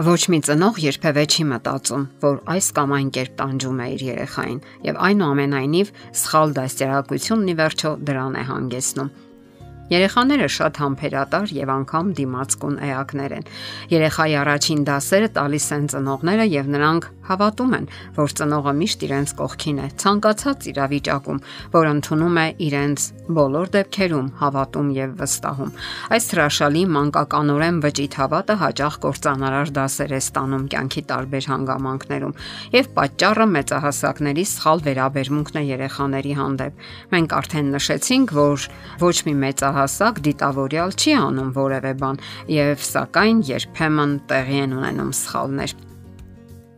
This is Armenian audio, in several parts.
Ոչ մի ծնող երբևէ չի մտածում, որ այս կամ այն կերպ տանջում է իր երեխային, եւ այնուամենայնիվ սխալ դաստիարակությունն ի վերջո դրան է հանգեցնում։ Երեխաները շատ համբերատար եւ անգամ դիմացկուն էակներ են։ Երեխայի առաջին դասերը տալիս են ծնողները եւ նրանք հավատում են, որ ծնողը միշտ իրենց կողքին է, ցանկացած իրավիճակում, որ ընդունում է իրենց բոլոր դեպքերում հավատում եւ վստահում։ Այս հրաշալի մանկականորեն վճիտ հավատը հաճախ կործանարար դասեր է ստանում կյանքի տարբեր հանգամանքներում եւ պատճառը մեծահասակների սխալ վերաբերմունքն է երեխաների հանդեպ։ Մենք արդեն նշեցինք, որ ոչ մի մեծահասակ դիտավորյալ չի անում որևէ բան եւ սակայն երբեմն տեղի են ունենում սխալներ։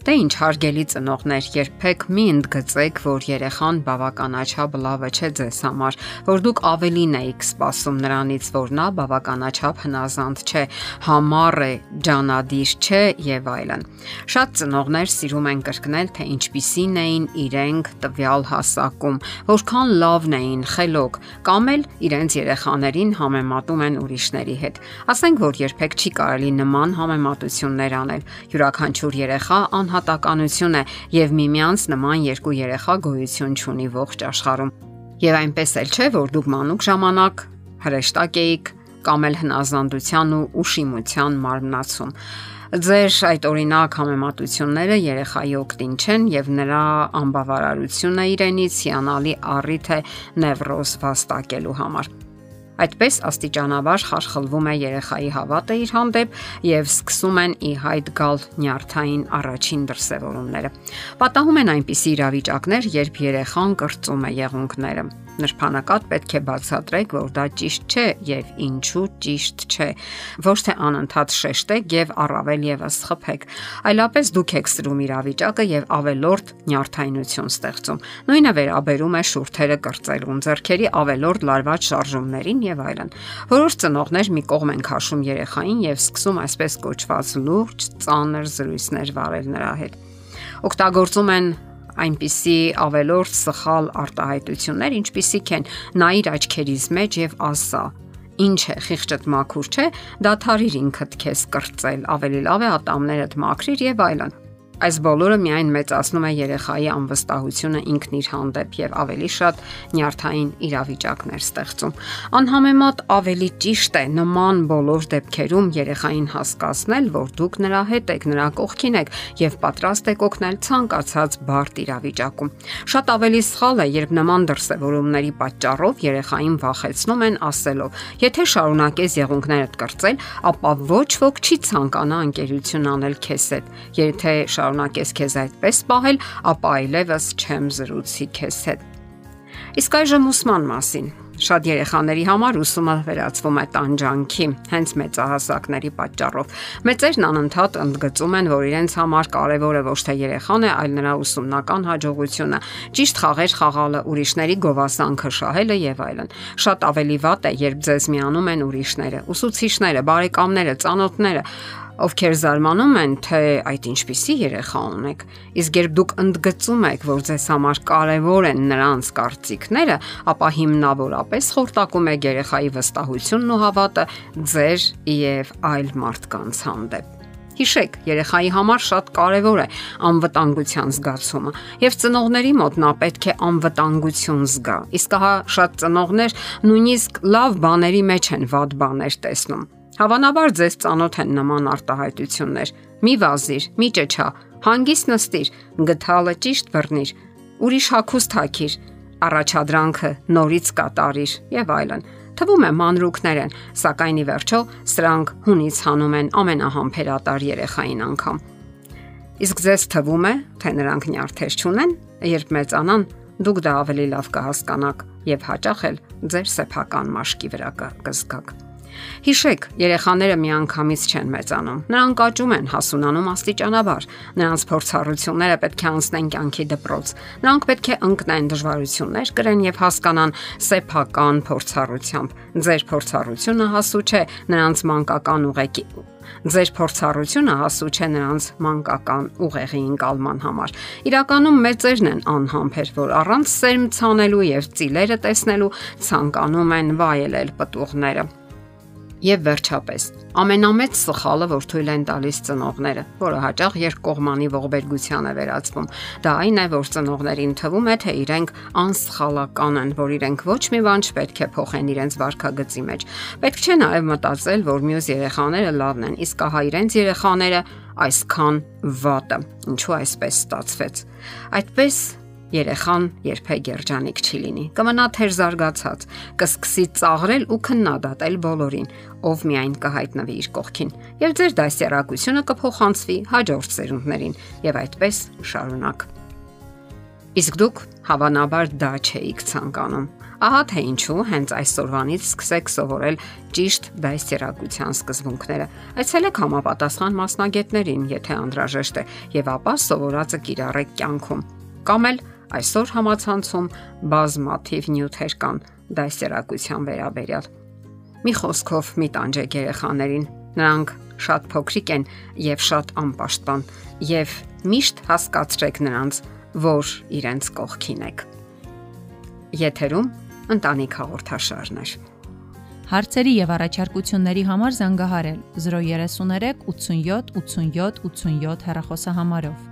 Դե ինչ հարգելի ծնողներ, երբեք մի ընդգծեք, որ երեխան բավականաչափ լավը չէ ձեզ համար, որ դուք ավելին եք սպասում նրանից, որ նա բավականաչափ հնազանդ չէ, համառ է, ջանադիր չէ եւ այլն։ Շատ ծնողներ սիրում են կրկնել, թե ինչպիսին էին իրենք տվյալ հասակում, որքան լավն էին, խելոք, կամ էլ իրենց երեխաներին համեմատում են ուրիշների հետ։ Ասենք որ երբեք չի կարելի նման համեմատություններ անել։ Յուրաքանչյուր երեխա ան անհատականություն է եւ միմյանց նման երկու երեխա գոյություն ունի ողջ աշխարհում։ Եվ այնպես էլ չէ, որ դուք մանուկ ժամանակ հրեշտակ էիք կամ էլ հնազանդության ու ուշիմության մարմնացում։ Ձեր այդ օրինակ համեմատությունները երեխայի օգտին չեն եւ նրա անբավարարությունը իրենից հիանալի առիթ է նևրոզ վաստակելու համար։ Այդպես աստիճանաբար խարխլվում է երեխայի հավատը իր հանդեպ եւ սկսում են ի հայտ գալ նյարդային առաջին դրսևորումները։ Պատահում են այնպիսի իրավիճակներ, երբ երեխան կրծում է եղունգները Նրբանակատ պետք է բացատրեք, որ դա ճիշտ չէ եւ ինչու ճիշտ չէ։ Ոչ թե անընդհատ շեշտեք եւ առավել եւս խփեք, այլապես դուք եք սրում իրավիճակը եւ ավելորդ նյարդայնություն ստեղծում։ Նույնը վերաբերում է շուրթերը կրծելուն, зерքերի ավելորդ լարված շարժումներին եւ այլն։ Որոշ ծնողներ մի կողմ են քաշում երեխային եւ սկսում այսպես կոչված լուրջ ծանր զրույցներ վարել նրա հետ։ Օգտագործում են այնպիսի ավելորդ սխալ արտահայտություններ, ինչպիսիք են նայիր աչքերիս մեջ եւ ասա ինչ է խիղճդ մաքուր չէ դաթարիր ինքդ քեզ կրծել ավելի լավ է ատամներդ մաքրիր եւ այլն Այս բոլորը միայն մեծացնում է երեխայի անվստահությունը ինքն իր հանդեպ եւ ավելի շատ նյարդային իրավիճակներ ստեղծում։ Անհամեմատ ավելի ճիշտ է նման բոլոր դեպքերում երեխային հասկացնել, որ դուք նրա հետ եք, նրա կողքին եք եւ պատրաստ եք օգնել ցանկացած բարդ իրավիճակում։ Շատ ավելի սխալ է, երբ նման դրսևորումների պատճառով երեխային վախեցնում են ասելով. Եթե շարունակես եղունգներդ կրծել, ապա ոչ ոք չի ցանկանա ընկերություն անել քեզ հետ։ Եթե շարունակ շարունակես քեզ այդպես պահել, ապա այլևս չեմ զրուցի քեզ հետ։ Իսկ այժմ ուսման մասին։ Շատ երեխաների համար ուսումը վերածվում է տանջանքի, հենց մեծահասակների պատճառով։ Մեծերն անընդհատ ընդգծում են, որ իրենց համար կարևորը ոչ թե երեխան է, այլ նրա ուսումնական հաջողությունը, ճիշտ խաղեր խաղալը, ուրիշների գովասանքը շահելը եւ այլն։ Շատ ավելի վատ է, երբ ձեզ միանում են ուրիշները, ուսուցիչները, բարեկամները, ծանոթները, ովքեր զարմանում են, թե այդ ինչպիսի երեխա ունեք։ Իսկ երբ դուք ընդգծում եք, որ ձեզ համար կարևոր են նրանց կարծիքները, ապա հիմնավորապես խորտակում եք երեխայի վստահությունն ու հավատը ձեր եւ այլ մարդկանց հանդեպ։ Հիշեք, երեխայի համար շատ կարևոր է անվտանգության զգացումը, եւ ծնողների մոտ նա պետք է անվտանգություն զգա։ Իսկ հա շատ ծնողներ նույնիսկ լավ բաների մեջ են վատ բաներ տեսնում։ Հավանաբար ձեզ ծանոթ են նման արտահայտություններ։ Մի վազիր, մի ճճա, հանգիստ նստիր, գթալը ճիշտ բռնիր, ուրիշ հակուստ հակիր, առաջադրանքը նորից կատարիր եւ այլն։ Թվում է մանրուքներ են, սակայն ի վերջո սրանք հունից հանում են ամենահամբերատար երեխային անգամ։ Իսկ ձեզ թվում է, թե նրանք նյարդեր չունեն, երբ մեծանան, դուք դա ավելի լավ կհասկանաք եւ հաճախ էլ ձեր սեփական մաշկի վրա կզգաք։ Հիշեք, երեխաները միանգամից չեն մեծանում։ Նրանք աճում են, հասունանում աստիճանաբար։ Նրանց փորձառությունները պետք է անցնեն կյանքի դպրոց։ Նրանք պետք է ընկնեն դժվարություններ, կրեն եւ հասկանան սեփական փորձառությամբ։ Ձեր փորձառությունը հասու չէ նրանց մանկական ուղեկի Ձեր փորձառությունը հասու չէ նրանց մանկական ուղեղի ընկալման համար։ Իրականում մեծերն են անհամբեր, որ առանց սերմ ցանելու եւ ծիլերը տեսնելու ցանկանում են վայելել պտուղները։ Եվ վերջապես, ամենամեծ սխալը, որ թույլ են տալիս ծնողները, որը հաճախ երկկողմանի ողբերգության է վերածվում, դա այն է, որ ծնողներին թվում է, թե իրենք անսխալական են, որ իրենք ոչ մի բան չպետք է փոխեն իրենց վարքագծի մեջ։ Պետք չէ նաև մտածել, որ մյուս երեխաները լավն են, իսկ ահա իրենց երեխաները այսքան վատը։ Ինչու այսպես ստացվեց։ Այդպես երեխան երբեք երջանիկ չի լինի։ Կմնա թեր զարգացած, կսկսի ծաղրել ու քննադատել բոլորին, ով միայն կհայտնվի իր կողքին։ Եվ ձեր դասերակցությունը կփոխանցվի հաջորդ սերունդներին, եւ այդպես շարունակ։ Իսկ դուք հավանաբար դա չէիք ցանկանում։ Ահա թե ինչու հենց այսօրվանից սկսեք սովորել ճիշտ դասերակցության սկզբունքները։ Այցելեք համապատասխան մասնագետներին, եթե անհրաժեշտ է, եւ ապա սովորածը կիրառեք կյանքում։ Կամ էլ Այսօր համացանցում բազմաթիվ նյութեր կան դասերակցության վերաբերյալ։ Մի խոսքով մի տանջեք երեխաներին։ Նրանք շատ փոքրիկ են եւ շատ անպաշտպան եւ միշտ հասկացրեք նրանց, որ իրենց կողքին եք։ Եթերում ընտանիք հաղորդաշարներ։ Հարցերի եւ առաջարկությունների համար զանգահարել 033 87 87 87 հեռախոսահամարով։